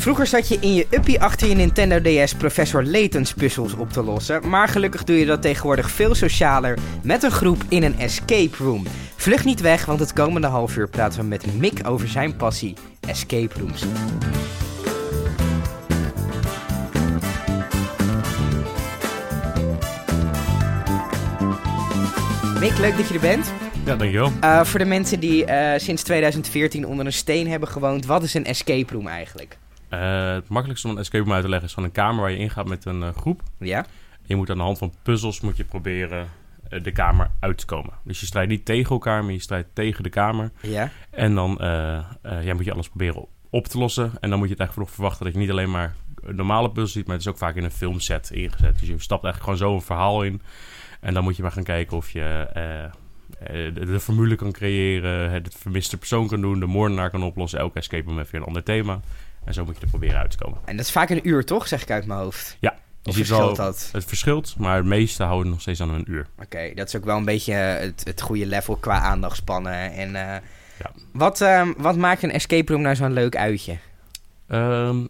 Vroeger zat je in je uppie achter je Nintendo DS Professor Layton's puzzels op te lossen, maar gelukkig doe je dat tegenwoordig veel socialer met een groep in een escape room. Vlug niet weg, want het komende half uur praten we met Mick over zijn passie, escape rooms. Mick, leuk dat je er bent. Ja, dankjewel. Uh, voor de mensen die uh, sinds 2014 onder een steen hebben gewoond, wat is een escape room eigenlijk? Uh, het makkelijkste om een escape room uit te leggen is van een kamer waar je ingaat met een groep. Ja. Je moet aan de hand van puzzels moet je proberen de kamer uit te komen. Dus je strijdt niet tegen elkaar, maar je strijdt tegen de kamer. Ja. En dan ja, moet je alles proberen op te lossen. En dan moet je het eigenlijk nog verwachten dat je niet alleen maar normale puzzels ziet, maar het is ook vaak in een filmset ingezet. Dus je stapt eigenlijk gewoon zo een verhaal in. En dan moet je maar gaan kijken of je de, de, formule kan creëren, het vermiste persoon kan doen, de moordenaar kan oplossen. Elke escape room heeft weer een ander thema. En zo moet je er proberen uit te komen. En dat is vaak een uur, toch? Zeg ik uit mijn hoofd. Ja. Of verschilt dat? Het verschilt, maar het meeste houden nog steeds aan een uur. Oké, dat is ook wel een beetje het, het goede level qua aandachtspannen. En, uh, ja. wat, uh, wat maakt een escape room nou zo'n leuk uitje? Um,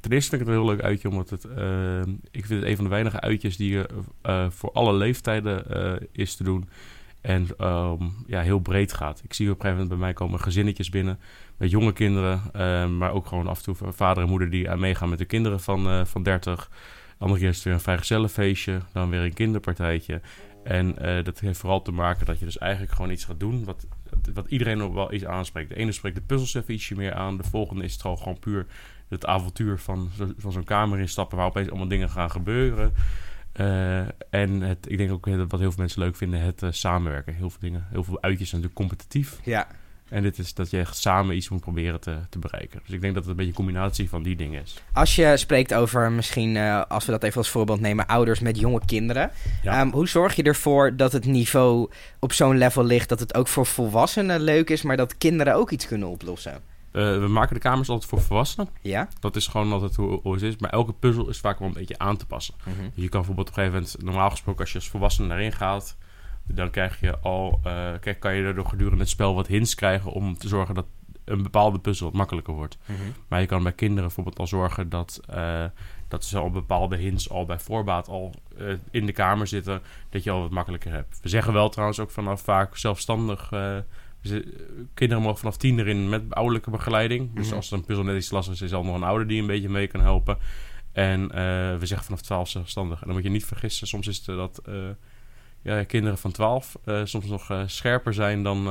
ten eerste vind ik het een heel leuk uitje, omdat het, uh, ik vind het een van de weinige uitjes die je voor alle leeftijden is te doen. En um, ja, heel breed gaat. Ik zie op een gegeven moment bij mij komen gezinnetjes binnen jonge kinderen. Uh, maar ook gewoon af en toe vader en moeder die aan meegaan met de kinderen van, van 30. Andere keer is het weer een vrijgezellenfeestje. Dan weer een kinderpartijtje. En dat heeft vooral te maken dat je dus eigenlijk gewoon iets gaat doen wat, wat iedereen ook wel iets aanspreekt. De ene spreekt de puzzels even ietsje meer aan. De volgende is het gewoon, puur het avontuur van, van zo'n kamer instappen waar opeens allemaal dingen gaan gebeuren. En het, ik denk ook wat heel veel mensen leuk vinden, het samenwerken. Heel veel dingen, heel veel uitjes zijn natuurlijk competitief. Ja. En dit is dat je echt samen iets moet proberen te, te bereiken. Dus ik denk dat het een beetje een combinatie van die dingen is. Als je spreekt over misschien, uh, als we dat even als voorbeeld nemen, ouders met jonge kinderen. Ja. Um, hoe zorg je ervoor dat het niveau op zo'n level ligt dat het ook voor volwassenen leuk is, maar dat kinderen ook iets kunnen oplossen? Uh, we maken de kamers altijd voor volwassenen. Ja. Dat is gewoon altijd hoe, hoe het is. Maar elke puzzel is vaak wel een beetje aan te passen. Mm -hmm. Je kan bijvoorbeeld op een gegeven moment, normaal gesproken, als je als volwassene daarin gaat, dan krijg je al, uh, kijk, kan je er gedurende het spel wat hints krijgen om te zorgen dat een bepaalde puzzel wat makkelijker wordt. Mm -hmm. Maar je kan bij kinderen bijvoorbeeld al zorgen dat, uh, dat ze al bepaalde hints al bij voorbaat al uh, in de kamer zitten, dat je al wat makkelijker hebt. We zeggen wel trouwens ook vanaf vaak zelfstandig kinderen mogen vanaf tien erin met ouderlijke begeleiding. Dus Mhm. als er een puzzel net iets lastig is, is er al nog een ouder die een beetje mee kan helpen. En we zeggen vanaf 12 zelfstandig. En dan moet je niet vergissen, soms is het dat ja, kinderen van 12 uh, soms nog scherper zijn dan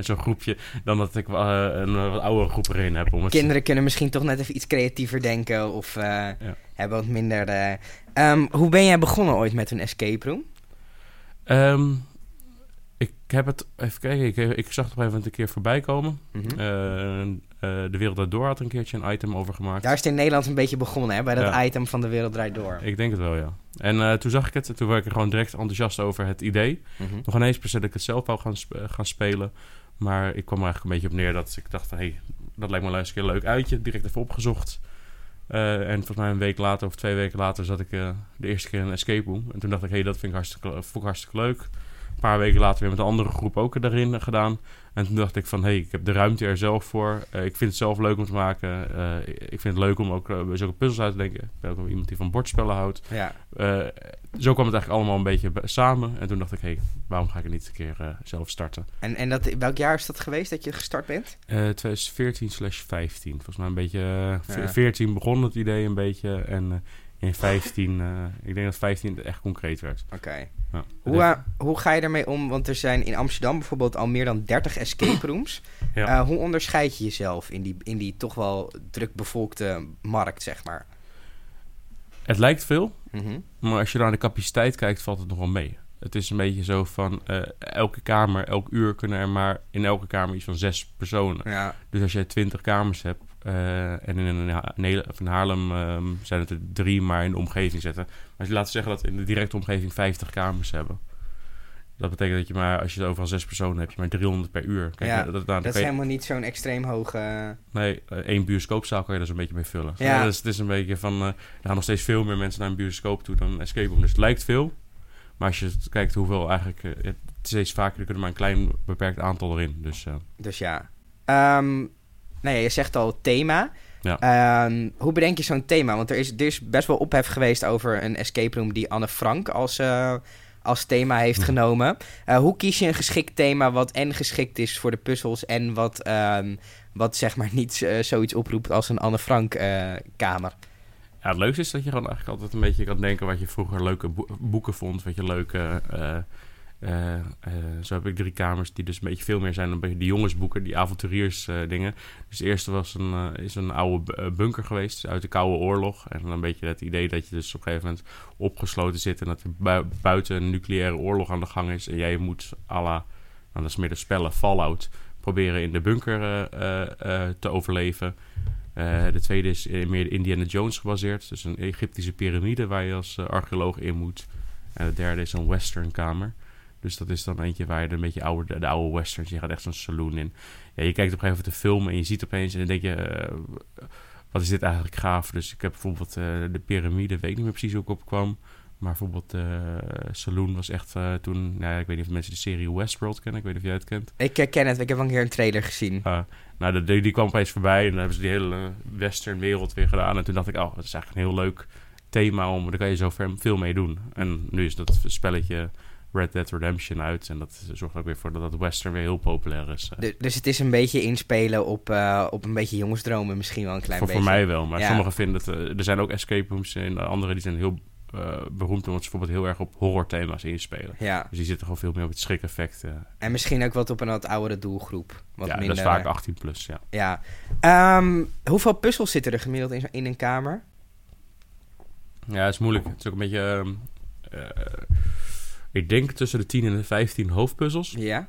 zo'n groepje. Dan dat ik een wat oudere groep erin heb. Om het Kinderen kunnen misschien toch net even iets creatiever denken of ja. hebben wat minder. Um, hoe ben jij begonnen ooit met een escape room? Um, ik heb het, even kijken, ik, ik zag het op een een keer voorbij komen. Mm -hmm. Uh, uh, de Wereld Draait Door had er een keertje een item over gemaakt. Daar is het in Nederland een beetje begonnen, hè? Bij dat Ja. item van De Wereld Draait Door. Ik denk het wel, ja. En uh, toen zag ik het, toen werd ik er gewoon direct enthousiast over het idee. Mhm. Nog ineens per se dat ik het zelf wou gaan, sp gaan spelen. Maar ik kwam er eigenlijk een beetje op neer dat ik dacht van... hé, hey, dat lijkt me eens een keer leuk uitje. Direct even opgezocht. Uh, en volgens mij een week later of twee weken later zat ik de eerste keer in een escape room. En toen dacht ik, hé, hey, dat vind ik hartstikke, vond ik hartstikke leuk. Een paar weken later weer met een andere groep ook daarin gedaan. En toen dacht ik van, hé, hey, ik heb de ruimte er zelf voor. Uh, ik vind het zelf leuk om te maken. Uh, ik vind het leuk om ook uh, zulke puzzels uit te denken. Ik ben ook iemand die van bordspellen houdt. Ja. zo kwam het eigenlijk allemaal een beetje samen. En toen dacht ik, hé, hey, waarom ga ik het niet een keer zelf starten? En, en dat, welk jaar is dat geweest dat je gestart bent? 2014 slash 15. Volgens mij een beetje... Ja. 14 begon het idee een beetje. En in 15, uh, ik denk dat 15 het echt concreet werd. Oké. Okay. Ja. Hoe, uh, hoe ga je ermee om? Want er zijn in Amsterdam bijvoorbeeld al meer dan 30 escape rooms. Ja. Uh, hoe onderscheid je jezelf in die, in die toch wel druk bevolkte markt, zeg maar? Het lijkt veel, mm -hmm. maar als je naar de capaciteit kijkt, valt het nog wel mee. Het is een beetje zo van uh, elke kamer, elk uur kunnen er maar in elke kamer iets van zes personen. Ja. Dus als jij twintig kamers hebt uh, en in, een, in, Haarlem um, zijn het er drie, maar in de omgeving zetten. Maar als je laat zeggen dat in de directe omgeving 50 kamers hebben. Dat betekent dat je maar, als je het overal zes personen hebt, je maar 300 per uur. Kijk, ja, dat, dat, dat is je... helemaal niet zo'n extreem hoge... Nee, uh, één bioscoopzaal kan je er zo'n beetje mee vullen. Ja. Dus het is een beetje van, uh, er gaan nog steeds veel meer mensen naar een bioscoop toe dan een escape room. Dus het lijkt veel. Maar als je kijkt hoeveel eigenlijk... Uh, het steeds vaker, er kunnen maar een klein beperkt aantal erin. Dus, uh. dus ja. Um, nou ja, je zegt al thema. Ja. Ehm, hoe bedenk je zo'n thema? Want er is, er is best wel ophef geweest over een escape room die Anne Frank als, eh, als thema heeft Hm. genomen. Eh, hoe kies je een geschikt thema wat en geschikt is voor de puzzels en wat, ehm, wat zeg maar niet eh, zoiets oproept als een Anne Frank kamer? Ja, het leukste is dat je gewoon eigenlijk altijd een beetje kan denken wat je vroeger leuke boe- boeken vond. Wat je leuke. Eh, eh, zo heb ik drie kamers die dus een beetje veel meer zijn dan de jongensboeken, die avonturiers eh, dingen. Dus de eerste was een, is een oude bu- bunker geweest uit de Koude Oorlog. En dan een beetje het idee dat je dus op een gegeven moment opgesloten zit en dat er bui- buiten een nucleaire oorlog aan de gang is. En jij moet à la, nou, dat is meer de spellen, Fallout, proberen in de bunker te overleven. De tweede is meer Indiana Jones gebaseerd. Dus een Egyptische piramide waar je als archeoloog in moet. En de derde is een western kamer. Dus dat is dan eentje waar je een beetje oude, de, de oude westerns... Je gaat echt zo'n saloon in. Ja, je kijkt op een gegeven moment de film en je ziet opeens... En dan denk je, eh, wat is dit eigenlijk gaaf? Dus ik heb bijvoorbeeld eh, de piramide, weet ik niet meer precies hoe ik op kwam. Maar bijvoorbeeld de saloon was echt toen... Nou, ja, ik weet niet of mensen de serie Westworld kennen. Ik weet niet of jij het kent. Ik ken het, ik heb al een keer een trailer gezien. Uh, nou, de, die, die kwam opeens voorbij en dan hebben ze die hele western wereld weer gedaan. En toen dacht ik, oh, dat is eigenlijk een heel leuk thema om, daar kan je zo ver- veel mee doen. En nu is dat spelletje Red Dead Redemption uit en dat zorgt ook weer voor dat dat western weer heel populair is. Du- dus het is een beetje inspelen op, eh, op een beetje jongensdromen misschien wel een klein voor, beetje. voor mij wel, maar Ja. sommigen vinden het... uh, er zijn ook escape rooms en de andere die zijn heel uh, beroemd omdat ze bijvoorbeeld heel erg op horrorthema's inspelen. Ja, Dus die zitten gewoon veel meer op het schrik-effect. uh. en misschien ook wat op een wat oudere doelgroep. Wat ja, minder, dat is vaak 18 plus, ja. Ja. Ehm, hoeveel puzzels zitten er gemiddeld in, in een kamer? Ja, het is moeilijk. Het is ook een beetje... ehm, eh, ik denk tussen de 10 en de 15 hoofdpuzzels. Ja.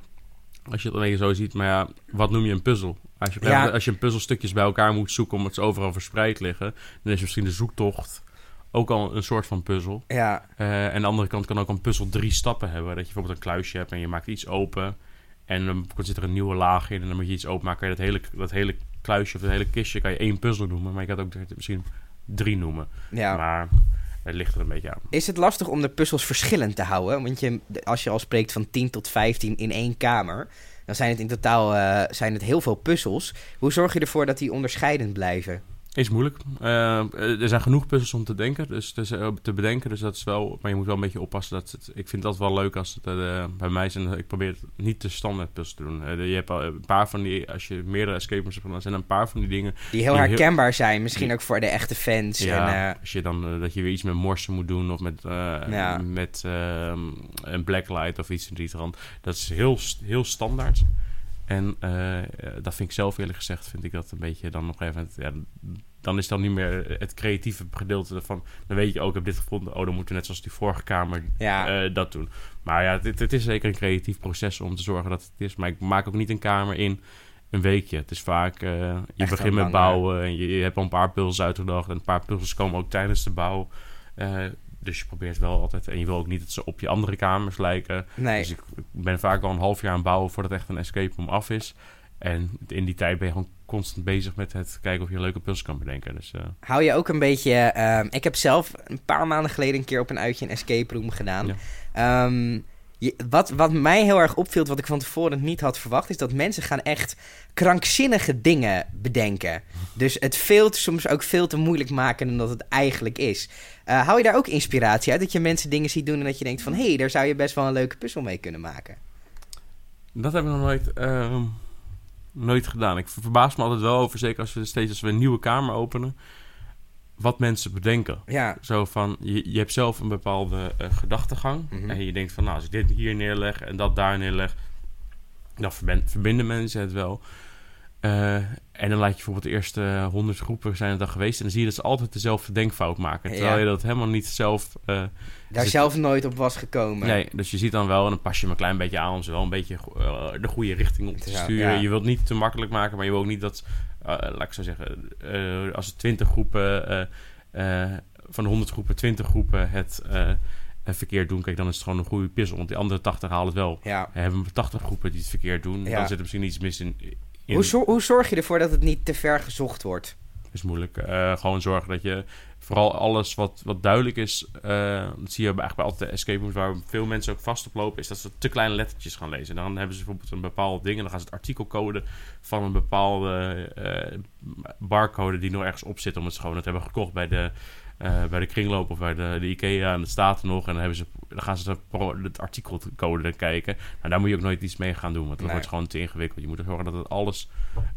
Als je het alleen zo ziet, maar ja, wat noem je een puzzel? Als je, Ja. als je een puzzelstukjes bij elkaar moet zoeken omdat ze overal verspreid liggen, dan is misschien de zoektocht ook al een soort van puzzel. Ja, Eh, en aan de andere kant kan ook een puzzel drie stappen hebben. Dat je bijvoorbeeld een kluisje hebt en je maakt iets open. En dan zit er een nieuwe laag in en dan moet je iets openmaken. Kan je dat hele, dat hele kluisje of dat hele kistje kan je één puzzel noemen. Maar je kan het ook misschien drie noemen. ja. Maar het ligt er een beetje aan. Is het lastig om de puzzels verschillend te houden? Want je, als je al spreekt van 10 tot 15 in één kamer, dan zijn het in totaal eh, zijn het heel veel puzzels. Hoe zorg je ervoor dat die onderscheidend blijven? Is moeilijk. Eh, er zijn genoeg puzzels om te denken, dus, dus te bedenken. Dus dat is wel. Maar je moet wel een beetje oppassen. Dat het, ik vind dat wel leuk als het eh, bij mij zijn. Ik probeer het niet te standaard puzzels te doen. Je hebt al een paar van die. Als je meerdere escape rooms hebt gedaan, zijn er een paar van die dingen. Die heel Die heel- herkenbaar zijn, misschien ook voor de echte fans. Ja, En, als je dan dat je weer iets met morsen moet doen of met, Ja. met ehm, een blacklight of iets in die trant. Dat is heel, heel standaard. En eh, dat vind ik zelf eerlijk gezegd, vind ik dat een beetje dan op een gegeven moment, ja, dan is dan niet meer het creatieve gedeelte van, dan weet je ook, ik heb dit gevonden, oh, dan moeten we net zoals die vorige kamer ja, eh, dat doen. Maar ja, het, het is zeker een creatief proces om te zorgen dat het is. Maar ik maak ook niet een kamer in een weekje. Het is vaak, eh, je Echt begint met bouwen en je, je hebt al een paar puzzels uitgedacht. En een paar puzzels komen ook tijdens de bouw. Dus je probeert wel altijd, en je wil ook niet dat ze op je andere kamers lijken. nee. Dus ik ben vaak al een half jaar aan het bouwen voordat echt een escape room af is. En in die tijd ben je gewoon constant bezig met het kijken of je leuke puzzels kan bedenken. Dus eh, Hou je ook een beetje... ehm, ik heb zelf een paar maanden geleden een keer op een uitje een escape room gedaan. Ja. Ehm, wat, wat mij heel erg opviel, wat ik van tevoren niet had verwacht... is dat mensen gaan echt krankzinnige dingen bedenken. Dus het veel soms ook veel te moeilijk maken dan dat het eigenlijk is. Eh, hou je daar ook inspiratie uit? Dat je mensen dingen ziet doen en dat je denkt van... hé, hey, daar zou je best wel een leuke puzzel mee kunnen maken. Dat heb ik nog nooit, ehm, nooit gedaan. Ik verbaas me altijd wel over, zeker als we steeds als we een nieuwe kamer openen, wat mensen bedenken. Ja, Zo van, je, je hebt zelf een bepaalde eh, gedachtegang. Mhm. En je denkt van, nou, als ik dit hier neerleg en dat daar neerleg, dan verbinden mensen het wel. Eh, en dan laat je bijvoorbeeld de eerste honderd groepen zijn er dan geweest. En dan zie je dat ze altijd dezelfde denkfout maken. Terwijl Ja. je dat helemaal niet zelf... eh, daar zelf nooit op was gekomen. Nee, dus je ziet dan wel, en dan pas je hem een klein beetje aan om ze wel een beetje eh, de goede richting op te sturen. ja. Je wilt niet te makkelijk maken, maar je wil ook niet dat, laat ik zo zeggen, als er 20 groepen, van de 100 groepen, 20 groepen het verkeerd doen, kijk, dan is het gewoon een goede puzzel. Want die andere 80 halen het wel. Ja. We hebben 80 groepen die het verkeerd doen, Ja. dan zit er misschien iets mis in. In Hoe, zor- hoe zorg je ervoor dat het niet te ver gezocht wordt? is moeilijk. Eh, gewoon zorgen dat je vooral alles wat, wat duidelijk is. eh, dat zie je eigenlijk bij altijd de escape rooms waar veel mensen ook vast op lopen. Is dat ze te kleine lettertjes gaan lezen. Dan hebben ze bijvoorbeeld een bepaald ding. En dan gaan ze het artikel coden van een bepaalde eh, barcode die nog ergens op zit. Omdat ze gewoon het hebben gekocht bij de, eh, bij de kringloop of bij de, de Ikea. En het staat er nog. En dan, hebben ze, dan gaan ze het, artikelcode kijken. Nou, daar moet je ook nooit iets mee gaan doen. Want dat Nee. wordt gewoon te ingewikkeld. Je moet ervoor zorgen dat het alles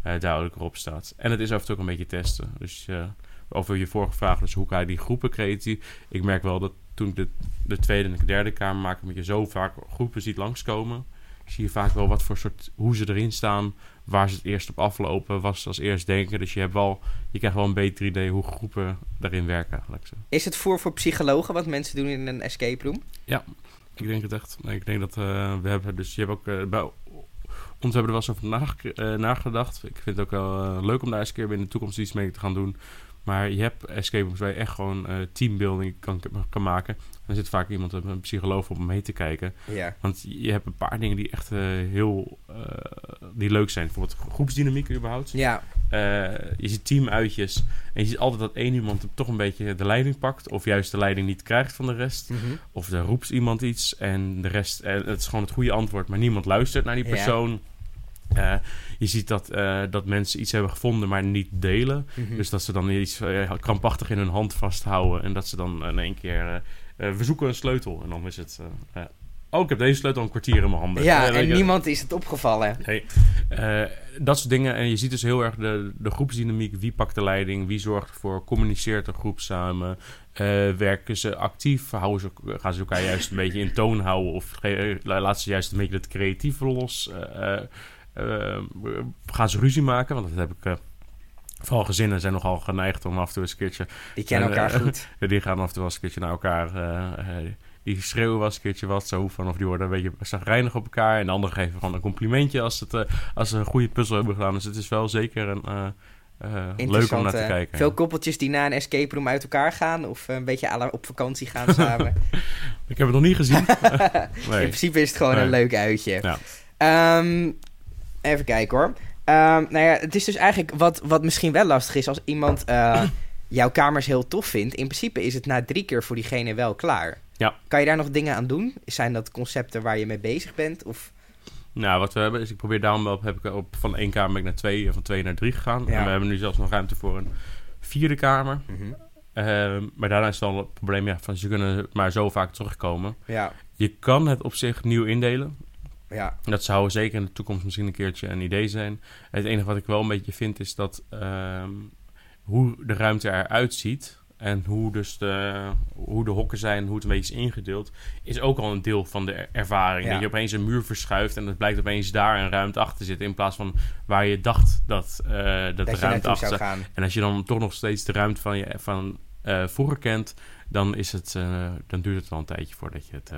eh, duidelijk erop staat. En het is af en toe ook een beetje testen. Dus eh, over je vorige vraag, dus hoe ga je die groepen creatief? Ik merk wel dat toen ik de, de tweede en de derde kamer maakte, dat je zo vaak groepen ziet langskomen. Zie je vaak wel wat voor soort, hoe ze erin staan, waar ze het eerst op aflopen, wat ze als eerst denken. Dus je hebt wel, je krijgt wel een beter idee hoe groepen daarin werken eigenlijk. Zo. Is het voor voor psychologen wat mensen doen in een escape room? Ik denk het echt. Nee, ik denk dat eh, we hebben dus, je hebt ook eh, bij ons hebben er wel eens over nage- nagedacht. Ik vind het ook wel eh, leuk om daar eens een keer in de toekomst iets mee te gaan doen. Maar je hebt escape rooms waar je echt gewoon eh, teambuilding kan, kan maken. Er zit vaak iemand, een psycholoog, op om mee te kijken. Ja. Want je hebt een paar dingen die echt eh, heel eh, die leuk zijn. Bijvoorbeeld groepsdynamiek überhaupt. Ja, Eh, je ziet teamuitjes en je ziet altijd dat één iemand toch een beetje de leiding pakt. Of juist de leiding niet krijgt van de rest. Mhm. Of er roept iemand iets en de rest... eh, het is gewoon het goede antwoord, maar niemand luistert naar die Ja. Eh, je ziet dat, eh, dat mensen iets hebben gevonden, maar niet delen. Mhm. Dus dat ze dan iets eh, krampachtig in hun hand vasthouden. En dat ze dan in één keer... we zoeken een sleutel. En dan is het... oh, ik heb deze sleutel een kwartier in mijn handen. ja, en niemand is het opgevallen. Nee, dat soort dingen. En je ziet dus heel erg de, de groepsdynamiek. Wie pakt de leiding? Wie zorgt ervoor? Communiceert de groep samen? Werken ze actief? Houden ze, gaan ze elkaar juist een beetje in toon houden? Of laten ze juist een beetje het creatieve los? Eh, gaan ze ruzie maken? Want dat heb ik... eh, vooral gezinnen zijn nogal geneigd om af en toe eens een keertje... Die kennen En, elkaar eh, goed. Die gaan af en toe wel eens een keertje naar elkaar... eh, eh, die schreeuwen eens een keertje wat zo van... of die worden een beetje zagrijnig op elkaar... en de anderen geven gewoon een complimentje... als, het, eh, als ze een goede puzzel hebben gedaan. Dus het is wel zeker een, eh, eh, leuk om naar te eh, kijken. Veel koppeltjes die na een escape room uit elkaar gaan of eh, een beetje op vakantie gaan samen. Ik heb het nog niet gezien. In nee. principe is het gewoon Nee. een leuk uitje. Ja. Ehm, even kijken hoor. Ehm, nou ja, het is dus eigenlijk wat, wat misschien wel lastig is als iemand eh, jouw kamers heel tof vindt. In principe is het na drie keer voor diegene wel klaar. Ja. Kan je daar nog dingen aan doen? Zijn dat concepten waar je mee bezig bent? Of... Nou, wat we hebben is... ik probeer daarom wel... heb ik op, van één kamer ben ik naar twee... en van twee naar drie gegaan. Ja. En we hebben nu zelfs nog ruimte voor een vierde kamer. Ehm, maar daarna is dan het probleem... Ja, van ze kunnen maar zo vaak terugkomen. Ja, Je kan het op zich nieuw indelen. Ja, Dat zou zeker in de toekomst misschien een keertje een idee zijn. Het enige wat ik wel een beetje vind is dat ehm, hoe de ruimte eruit ziet en hoe dus de, hoe de hokken zijn, hoe het een beetje is ingedeeld, is ook al een deel van de er- ervaring. Ja. Dat je opeens een muur verschuift en het blijkt opeens daar een ruimte achter zitten in plaats van waar je dacht dat, eh, dat, dat de ruimte achter zou zat. gaan. En als je dan toch nog steeds de ruimte van, je, van vroeger kent, dan, is het, eh, dan duurt het wel een tijdje voordat je het.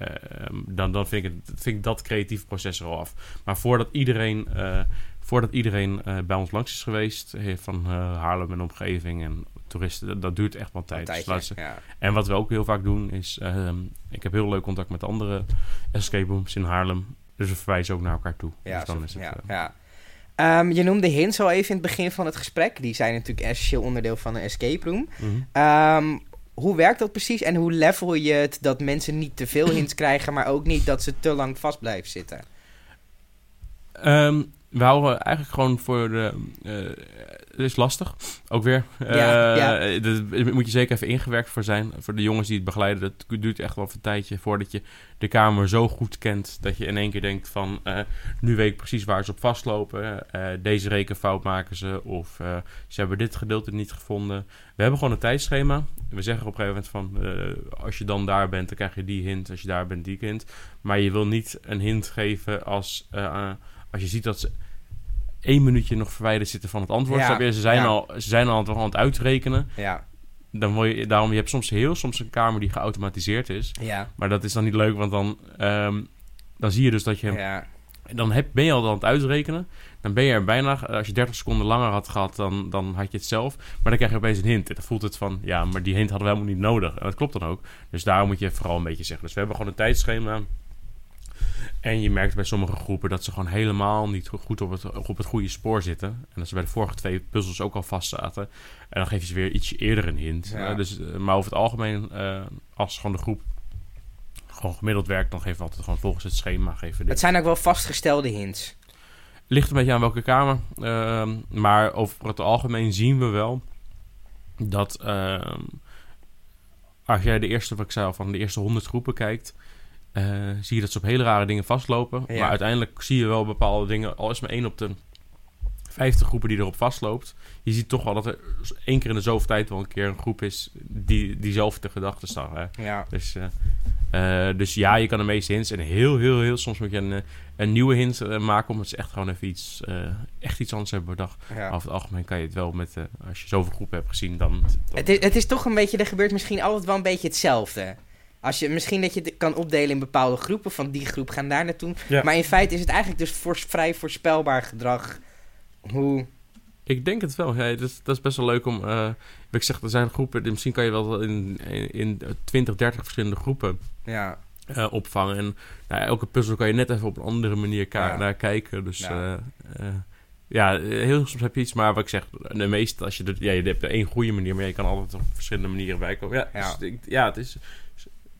Eh, eh, dan dan vind, ik het, vind ik dat creatieve proces er al af. Maar voordat iedereen, eh, voordat iedereen eh, bij ons langs is geweest, van eh, Haarlem en omgeving en toeristen, dat, dat duurt echt wel tijd. Dus tijdje, ja. en wat we ook heel vaak doen is, ehm, ik heb heel leuk contact met andere escape rooms in Haarlem. Dus we verwijzen ook naar elkaar toe. Ja, dus dan zo- is het, ja, ja. Ehm, je noemde hints al even in het begin van het gesprek. Die zijn natuurlijk essentieel onderdeel van een escape room. mhm. Ehm, hoe werkt dat precies en hoe level je het dat mensen niet te veel hints krijgen, maar ook niet dat ze te lang vast blijven zitten? Ehm, we houden eigenlijk gewoon voor de. eh, is lastig, ook weer. Ja, Eh, ja. Daar moet je zeker even ingewerkt voor zijn. Voor de jongens die het begeleiden, dat duurt echt wel een tijdje voordat je de kamer zo goed kent. Dat je in één keer denkt van, eh, nu weet ik precies waar ze op vastlopen. Eh, deze rekenfout maken ze. Of eh, ze hebben dit gedeelte niet gevonden. We hebben gewoon een tijdschema. We zeggen op een gegeven moment van, eh, als je dan daar bent, dan krijg je die hint. Als je daar bent, die hint. Maar je wil niet een hint geven als, eh, als je ziet dat ze één minuutje nog verwijderd zitten van het antwoord. Ja, je? Ze zijn, ja. al, ze zijn al aan het, aan het uitrekenen. Ja, Dan wil je, daarom, je hebt soms heel soms een kamer die geautomatiseerd is. ja, Maar dat is dan niet leuk, want dan, ehm, dan zie je dus dat je... ja. Dan heb, ben je al aan het uitrekenen. Dan ben je er bijna... Als je 30 seconden langer had gehad, dan, dan had je het zelf. Maar dan krijg je opeens een hint. En dan voelt het van... Ja, maar die hint hadden we helemaal niet nodig. En dat klopt dan ook. Dus daarom moet je vooral een beetje zeggen. Dus we hebben gewoon een tijdschema. En je merkt bij sommige groepen dat ze gewoon helemaal niet goed op het, op het goede spoor zitten. En dat ze bij de vorige twee puzzels ook al vast zaten. En dan geef je ze weer ietsje eerder een hint. Ja. Eh, dus, eh, maar over het algemeen, eh, als gewoon de groep gewoon gemiddeld werkt, dan geven we altijd gewoon volgens het schema. Geven dit. Het zijn ook wel vastgestelde hints. Ligt een beetje aan welke kamer. ehm, maar over het algemeen zien we wel dat ehm, als jij de eerste, wat ik zei van de eerste 100 groepen kijkt, eh, zie je dat ze op hele rare dingen vastlopen. Ja. Maar uiteindelijk zie je wel bepaalde dingen, al is maar één op de 50 groepen die erop vastloopt. Je ziet toch wel dat er één keer in de zoveel tijd wel een keer een groep is die diezelfde gedachten staan. Hè? Ja. Dus, eh, eh, dus ja, je kan de meeste hints. En heel, heel, heel soms moet je een, een nieuwe hint maken. Omdat ze echt gewoon even iets, echt iets anders hebben bedacht. ja. Over het algemeen kan je het wel met... als je zoveel groepen hebt gezien, dan... dan- Het is, het is toch een beetje, er gebeurt misschien altijd wel een beetje hetzelfde. Als je, misschien dat je het kan opdelen in bepaalde groepen, van die groep gaan daar naartoe. Ja. Maar in feite is het eigenlijk dus voor, vrij voorspelbaar gedrag. Hoe, Ik denk het wel. Ja, dat, is, dat is best wel leuk om... eh, ik zeg, er zijn groepen... Misschien kan je wel in, in, in 20, 30 verschillende groepen ja, eh, opvangen. En nou, elke puzzel kan je net even op een andere manier Ja. naar kijken. Dus Ja. ja. ja, heel soms heb je iets, maar wat ik zeg, de meeste, als je, ja, je hebt één goede manier, maar je kan altijd op verschillende manieren bij komen. Ja, Ja. Dus, ik- ja het is.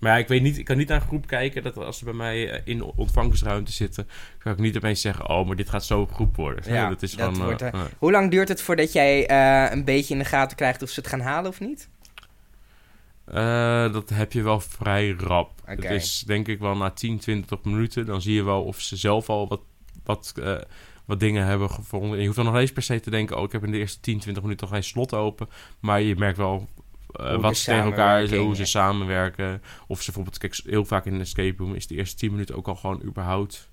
Maar ja, ik weet niet, ik kan niet naar een groep kijken dat als ze bij mij eh, in ontvangstruimte zitten, kan ik niet opeens zeggen, oh, maar dit gaat zo groep worden. Ja, dat is dat gewoon. eh, eh, Hoe lang duurt het voordat jij een beetje in de gaten krijgt of ze het gaan halen of niet? Dat heb je wel vrij rap. Het is denk ik wel na 10, 20 minuten. Dan zie je wel of ze zelf al wat, wat, wat dingen hebben gevonden. En je hoeft dan nog eens per se te denken... oh, ik heb in de eerste 10, 20 minuten nog geen slot open. Maar je merkt wel eh, wat ze tegen elkaar... samenwerking, hoe ze samenwerken. Of ze bijvoorbeeld... Kijk, heel vaak in een escape room... is de eerste 10 minuten ook al gewoon überhaupt...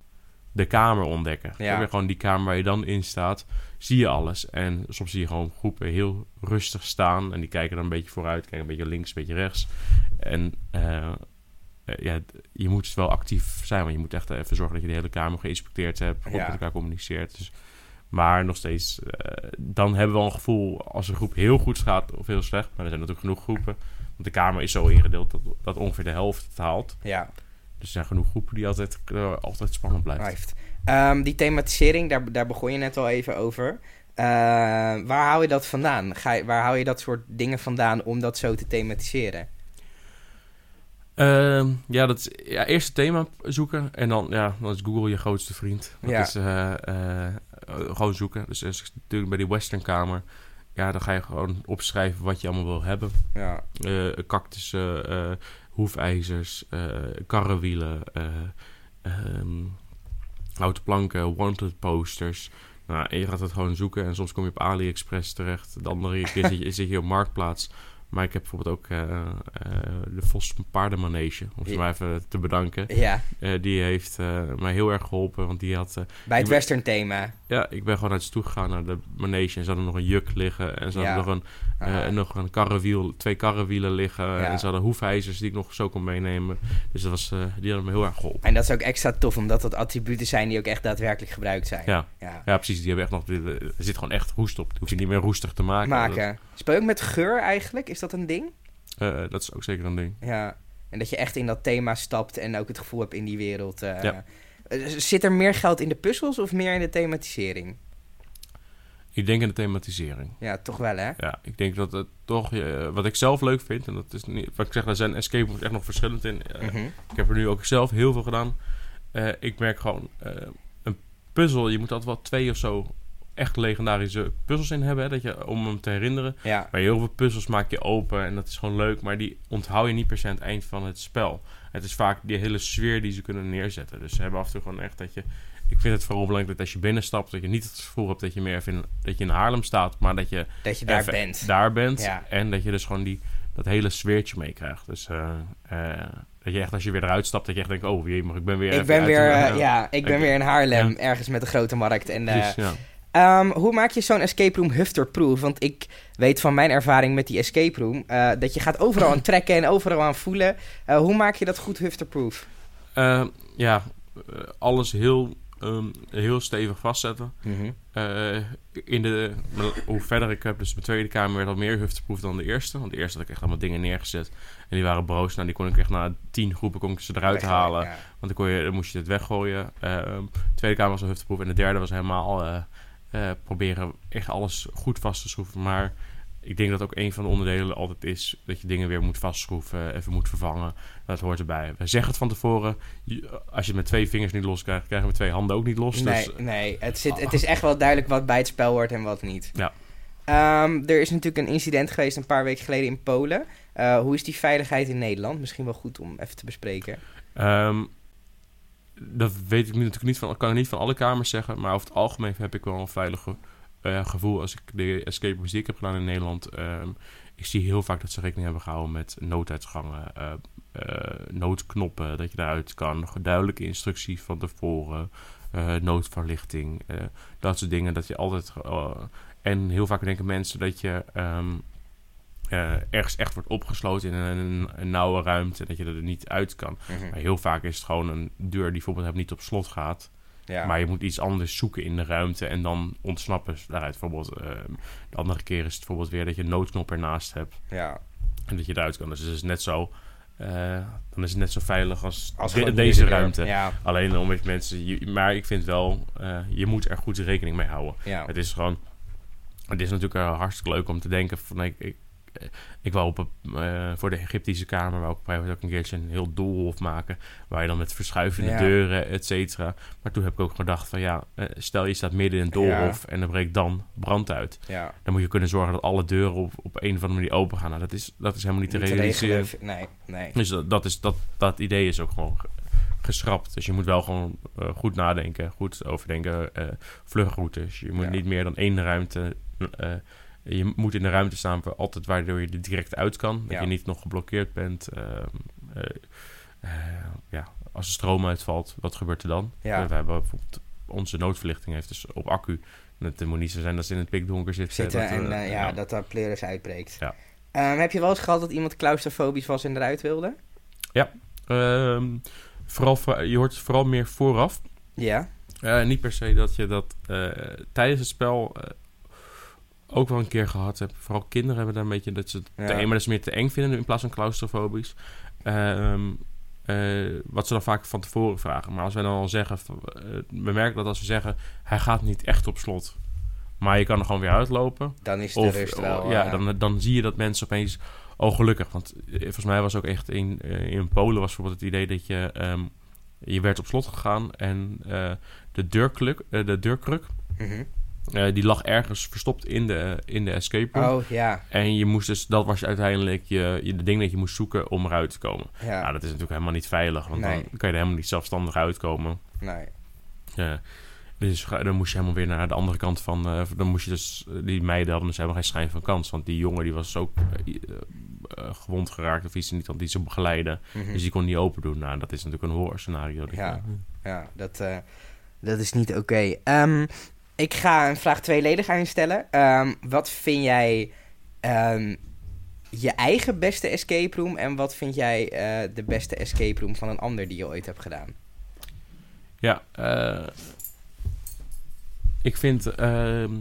de kamer ontdekken. Ja. Weer gewoon die kamer waar je dan in staat... zie je alles. En soms zie je gewoon groepen heel rustig staan... en die kijken dan een beetje vooruit... kijken een beetje links, een beetje rechts... En eh, eh, ja, je moet wel actief zijn, want je moet echt even zorgen dat je de hele kamer geïnspecteerd hebt, goed Ja. met elkaar communiceert. Dus, maar nog steeds, eh, dan hebben we wel een gevoel als een groep heel goed gaat of heel slecht. Maar er zijn natuurlijk genoeg groepen, want de kamer is zo ingedeeld dat, dat ongeveer de helft het haalt. Ja, Dus er zijn genoeg groepen die altijd, eh, altijd spannend blijven. blijft. Ehm, die thematisering, daar, daar begon je net al even over. Eh, waar hou je dat vandaan? Ga je, waar hou je dat soort dingen vandaan om dat zo te thematiseren? Ehm, ja, dat is ja, eerst het thema zoeken en dan, ja, dan is Google je grootste vriend. Dat Ja. is eh, gewoon zoeken. Dus als ik natuurlijk bij die westernkamer, ja, dan ga je gewoon opschrijven wat je allemaal wil hebben. Ja, Eh cactussen, eh, hoefijzers, eh, karrenwielen, eh, ehm, houten planken, wanted posters. Nou, en je gaat het gewoon zoeken en soms kom je op AliExpress terecht. De andere keer zit je, zit je op Marktplaats. Maar ik heb bijvoorbeeld ook eh, eh, de Vos Paardenmanege, om ze Ja. maar even te bedanken. ja Eh, die heeft mij heel erg geholpen, want die had... bij het western thema. ja, ik ben gewoon ze toe gegaan naar de manege en ze hadden nog een juk liggen. En ze hadden Ja. nog een Eh, nog een karrewiel, twee karrewielen liggen. Ja. En ze hadden hoefijzers die ik nog zo kon meenemen. Dus dat was, eh, die hadden me heel erg geholpen. En dat is ook extra tof, omdat dat attributen zijn die ook echt daadwerkelijk gebruikt zijn. Ja. Ja. Ja, precies. Die hebben echt nog... Er zit gewoon echt roest op. Die hoef je niet meer roestig te maken. Maken. Speel je ook met geur eigenlijk? Is dat een ding? Dat, eh, dat is ook zeker een ding. Ja. En dat je echt in dat thema stapt en ook het gevoel hebt in die wereld. eh. Ja. Eh, Zit er meer geld in de puzzels of meer in de thematisering? Ik denk in de thematisering. Ja, toch wel hè? Ja, ik denk dat het toch... eh, wat ik zelf leuk vind... En dat is niet... Wat ik zeg, daar zijn escape rooms echt nog verschillend in. Eh, Mhm. Ik heb er nu ook zelf heel veel gedaan. Eh, ik merk gewoon, een puzzel, je moet altijd wel twee of zo echt legendarische puzzels in hebben, hè, dat je, om hem te herinneren. Ja. Maar heel veel puzzels maak je open en dat is gewoon leuk, maar die onthoud je niet per se aan het eind van het spel. Het is vaak die hele sfeer die ze kunnen neerzetten. Dus ze hebben af en toe gewoon echt dat je... Ik vind het vooral belangrijk dat als je binnenstapt, dat je niet het gevoel hebt dat je meer even in, dat je in Haarlem staat, maar dat je Dat je daar bent. daar bent. Ja. En dat je dus gewoon die, dat hele sfeertje meekrijgt. Dus eh, eh, dat je echt als je weer eruit stapt, dat je echt denkt, oh jee, maar ik ben weer ik ben weer, de- eh, ja, ik ben weer in Haarlem, ergens met een grote markt. En, Precies, ja. Ehm, hoe maak je zo'n escape room hufterproof? Want ik weet van mijn ervaring met die escape room dat je gaat overal aan trekken en overal aan voelen. Hoe maak je dat goed hufterproof? Eh, ja, alles heel ehm, heel stevig vastzetten. Eh, in de, hoe verder ik heb, dus mijn tweede kamer werd al meer hufteproof dan de eerste. Want de eerste had ik echt allemaal dingen neergezet. En die waren broos. Nou, die kon ik echt na tien groepen kon ik ze eruit halen. ja. Want dan, kon je, dan moest je het weggooien. Ehm, de tweede kamer was een hufteproof. En de derde was helemaal eh, eh, proberen echt alles goed vast te schroeven. Maar ik denk dat ook een van de onderdelen altijd is dat je dingen weer moet vastschroeven, even moet vervangen. Dat hoort erbij. We zeggen het van tevoren. Als je het met twee vingers niet los krijgt, krijgen we twee handen ook niet los. Nee, Dus, nee het, zit, het is echt wel duidelijk wat bij het spel hoort en wat niet. Ja. Ehm, er is natuurlijk een incident geweest een paar weken geleden in Polen. Eh, hoe is die veiligheid in Nederland? Misschien wel goed om even te bespreken. Ehm, dat weet ik nu natuurlijk niet van, kan ik niet van alle kamers zeggen, maar over het algemeen heb ik wel een veilig eh, gevoel als ik de escape ik heb gedaan in Nederland. Ehm, ik zie heel vaak dat ze rekening hebben gehouden met nooduitgangen, eh, eh, noodknoppen, dat je daaruit kan, duidelijke instructie van tevoren, noodverlichting, dat soort dingen. Dat je altijd. en heel vaak denken mensen dat je. ehm, eh, ergens echt wordt opgesloten in een, een nauwe ruimte. Dat je er niet uit kan. Maar heel vaak is het gewoon een deur die bijvoorbeeld niet op slot gaat. Ja. Maar je moet iets anders zoeken in de ruimte en dan ontsnappen ze daaruit. Bijvoorbeeld, ehm, de andere keer is het bijvoorbeeld weer dat je een noodknop ernaast hebt. ja. En dat je eruit kan. Dus het is net zo, eh, dan is het net zo veilig als, Als de- deze ruimte. Ja, Alleen om met mensen... Je, maar ik vind wel, eh, je moet er goed rekening mee houden. ja. Het is gewoon... Het is natuurlijk eh, hartstikke leuk om te denken van... Ik, ik, eh, ik wou op, eh, voor de Egyptische kamer... wou ik private ook een keertje een heel doolhof maken... waar je dan met verschuivende Ja. deuren, et cetera... Maar toen heb ik ook gedacht van ja... eh, stel je staat midden in een doolhof... en er breekt dan brand uit... ja. dan moet je kunnen zorgen dat alle deuren op, op een of andere manier open gaan. Nou, dat is, dat is helemaal niet te Niet realiseren. Nee, nee. Dus dat, dat, is, dat, dat idee is ook gewoon ge- geschrapt. Dus je moet wel gewoon eh, goed nadenken, goed overdenken. vluchtroutes. Je moet Ja. niet meer dan één ruimte. Je moet in de ruimte staan voor altijd waardoor je er direct uit kan. Dat Ja. je niet nog geblokkeerd bent. Ehm, eh, eh, ja, als de stroom uitvalt, wat gebeurt er dan? Ja. We hebben bijvoorbeeld onze noodverlichting heeft dus op accu. Het moet niet zo zijn dat ze in het pikdonker zit. Zitten dat, en eh, ja, dat daar pleuris uitbreekt. Ja. Ehm, heb je wel eens gehad dat iemand claustrofobisch was en eruit wilde? Ehm, vooral, voor- je hoort het vooral meer vooraf. Ja. Niet per se dat je dat tijdens het spel ook wel een keer gehad hebt. Vooral kinderen hebben daar een beetje dat ze het Ja. dat ze meer te eng vinden in plaats van claustrofobisch. Ehm, eh, wat ze dan vaak van tevoren vragen. Maar als wij dan al zeggen, eh, we merken dat als we zeggen, hij gaat niet echt op slot. Maar je kan er gewoon weer uitlopen. Dan is de Of, rust wel... ja, dan, dan zie je dat mensen opeens... Oh, gelukkig. Want eh, volgens mij was ook echt in, in Polen... was bijvoorbeeld het idee dat je... ehm, je werd op slot gegaan en de, deurkluk, eh, de deurkruk... mhm. Eh, die lag ergens verstopt in de, in de escape room. Oh, ja. En je moest dus... Dat was uiteindelijk je, je, de ding dat je moest zoeken om eruit te komen. Ja, Nou, dat is natuurlijk helemaal niet veilig. Want Nee. dan kan je er helemaal niet zelfstandig uitkomen. nee. Ja. Dus dan moest je helemaal weer naar de andere kant van... eh, dan moest je dus... Die meiden hadden dus helemaal geen schijn van kans. Want die jongen die was ook gewond geraakt of iets. En niet die ze begeleiden. Mhm. Dus die kon niet open doen. Nou, dat is natuurlijk een horror scenario. Ja. Ja, dat, dat is niet oké. Ehm, ik ga een vraag tweeledig aan je stellen. Ehm, wat vind jij ehm, je eigen beste escape room... en wat vind jij eh, de beste escape room van een ander die je ooit hebt gedaan? Ja, eh, ik vind, ehm,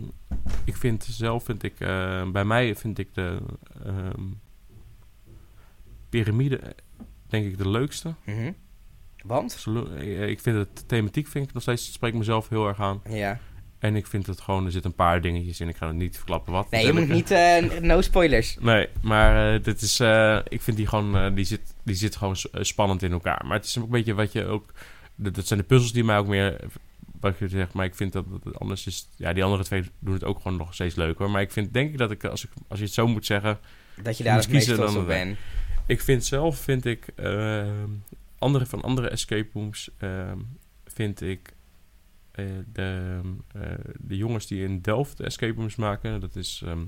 ik vind zelf, vind ik, eh, bij mij vind ik de piramide, denk ik, de leukste. Mhm. Want? Ik vind het, thematiek vind ik nog steeds, spreekt mezelf heel erg aan. Ja. En ik vind het gewoon, er zitten een paar dingetjes in, ik ga het niet verklappen wat. Nee, je moet niet... eh, no spoilers. Nee, maar eh, dit is, eh, ik vind die gewoon, die, zit, die zit gewoon spannend in elkaar. Maar het is ook een beetje wat je ook, dat, dat zijn de puzzels die mij ook meer, wat je zegt, maar ik vind dat, dat het anders is, ja, die andere twee doen het ook gewoon nog steeds leuk hoor. Maar ik vind, denk ik dat ik, als, ik, als je het zo moet zeggen, Dat je daar het meest trots op bent. ik vind zelf, vind ik, ehm, andere van andere escape rooms, ehm, vind ik de, eh, de jongens die in Delft de escape rooms maken, dat is, ehm,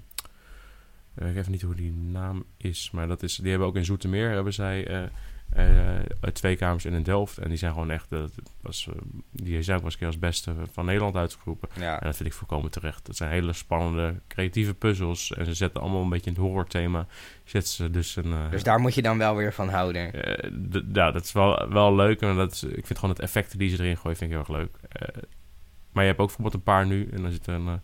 ik weet even niet hoe die naam is, maar dat is, die hebben ook in Zoetermeer, hebben zij, eh, eh, twee kamers in een Delft. En die zijn gewoon echt, eh, dat was, eh, die zijn ook wel eens een keer als beste van Nederland uitgeroepen. Ja. En dat vind ik volkomen terecht. Het zijn hele spannende, creatieve puzzels. En ze zetten allemaal een beetje in het horrorthema. Zetten ze dus een... eh, Dus daar moet je dan wel weer van houden. eh, ja, dat is wel, wel leuk. En dat is, ik vind gewoon het effecten die ze erin gooien, vind ik heel erg leuk. Maar je hebt ook bijvoorbeeld een paar nu. En dan zit er een...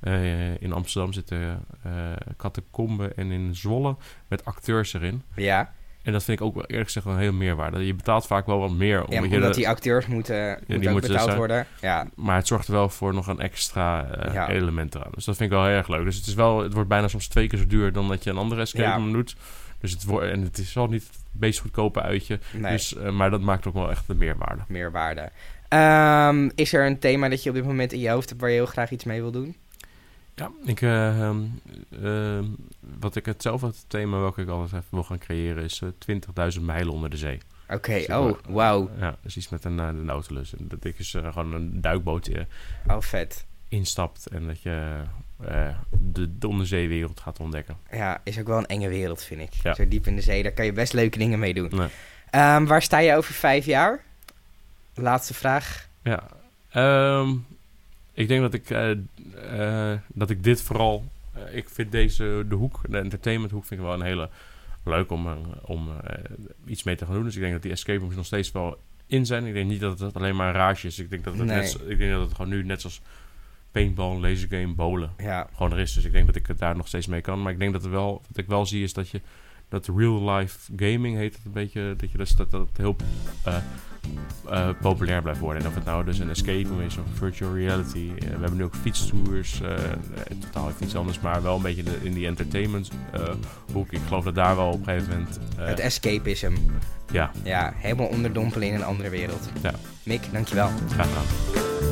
eh, eh, in Amsterdam zitten eh catacomben en in Zwolle met acteurs erin. Ja, En dat vind ik ook wel eerlijk gezegd een heel meerwaarde. Je betaalt vaak wel wat meer. ja Omdat de- die acteurs moeten, moeten die ook moeten betaald worden. Ja, Maar het zorgt er wel voor nog een extra eh, Ja. element eraan. Dus dat vind ik wel heel erg leuk. Dus het, is wel, het wordt bijna soms twee keer zo duur dan dat je een andere escape Ja. room doet. Dus het wordt, en het is wel niet het meest goedkope uitje. nee, Dus, maar dat maakt ook wel echt de meerwaarde. meerwaarde. Ehm, is er een thema dat je op dit moment in je hoofd hebt waar je heel graag iets mee wil doen? Ja, ik, eh, ehm, ehm, wat ik hetzelfde thema welke ik altijd even wil gaan creëren is eh, 20.000 mijlen onder de zee. Oké, Dus, oh, eh, wauw. Ja, dus iets met een, uh, de Nautilus. En dat ik dus eh, gewoon een duikboot eh, Oh, vet. instapt en dat je eh, de, de onderzeewereld gaat ontdekken. Ja, is ook wel een enge wereld, vind ik. Ja. Zo diep in de zee, daar kan je best leuke dingen mee doen. Nee. Waar sta je over vijf jaar? Laatste vraag. Ja, ehm, ik denk dat ik, eh, eh, dat ik dit vooral... eh, ik vind deze, de hoek, de entertainment hoek, vind ik wel een hele leuk om, om iets mee te gaan doen. Dus ik denk dat die escape rooms nog steeds wel in zijn. Ik denk niet dat het alleen maar een rage is. Ik denk dat het, Nee. net, ik denk dat het gewoon nu net zoals paintball, lasergame, bowlen Ja, gewoon er is. Dus ik denk dat ik het daar nog steeds mee kan. Maar ik denk dat er wel, wat ik wel zie is dat je dat real life gaming heet het een beetje, dat je dus dat, dat het heel eh, eh, populair blijft worden. En of het nou dus een escape room is of virtual reality. Eh, we hebben nu ook fietstours, totaal even iets anders, maar wel een beetje de- in die entertainment hoek. Ik geloof dat daar wel op een gegeven moment, het escapism. ja, Ja, helemaal onderdompelen in een andere wereld. Ja. Mick, dankjewel. graag gedaan.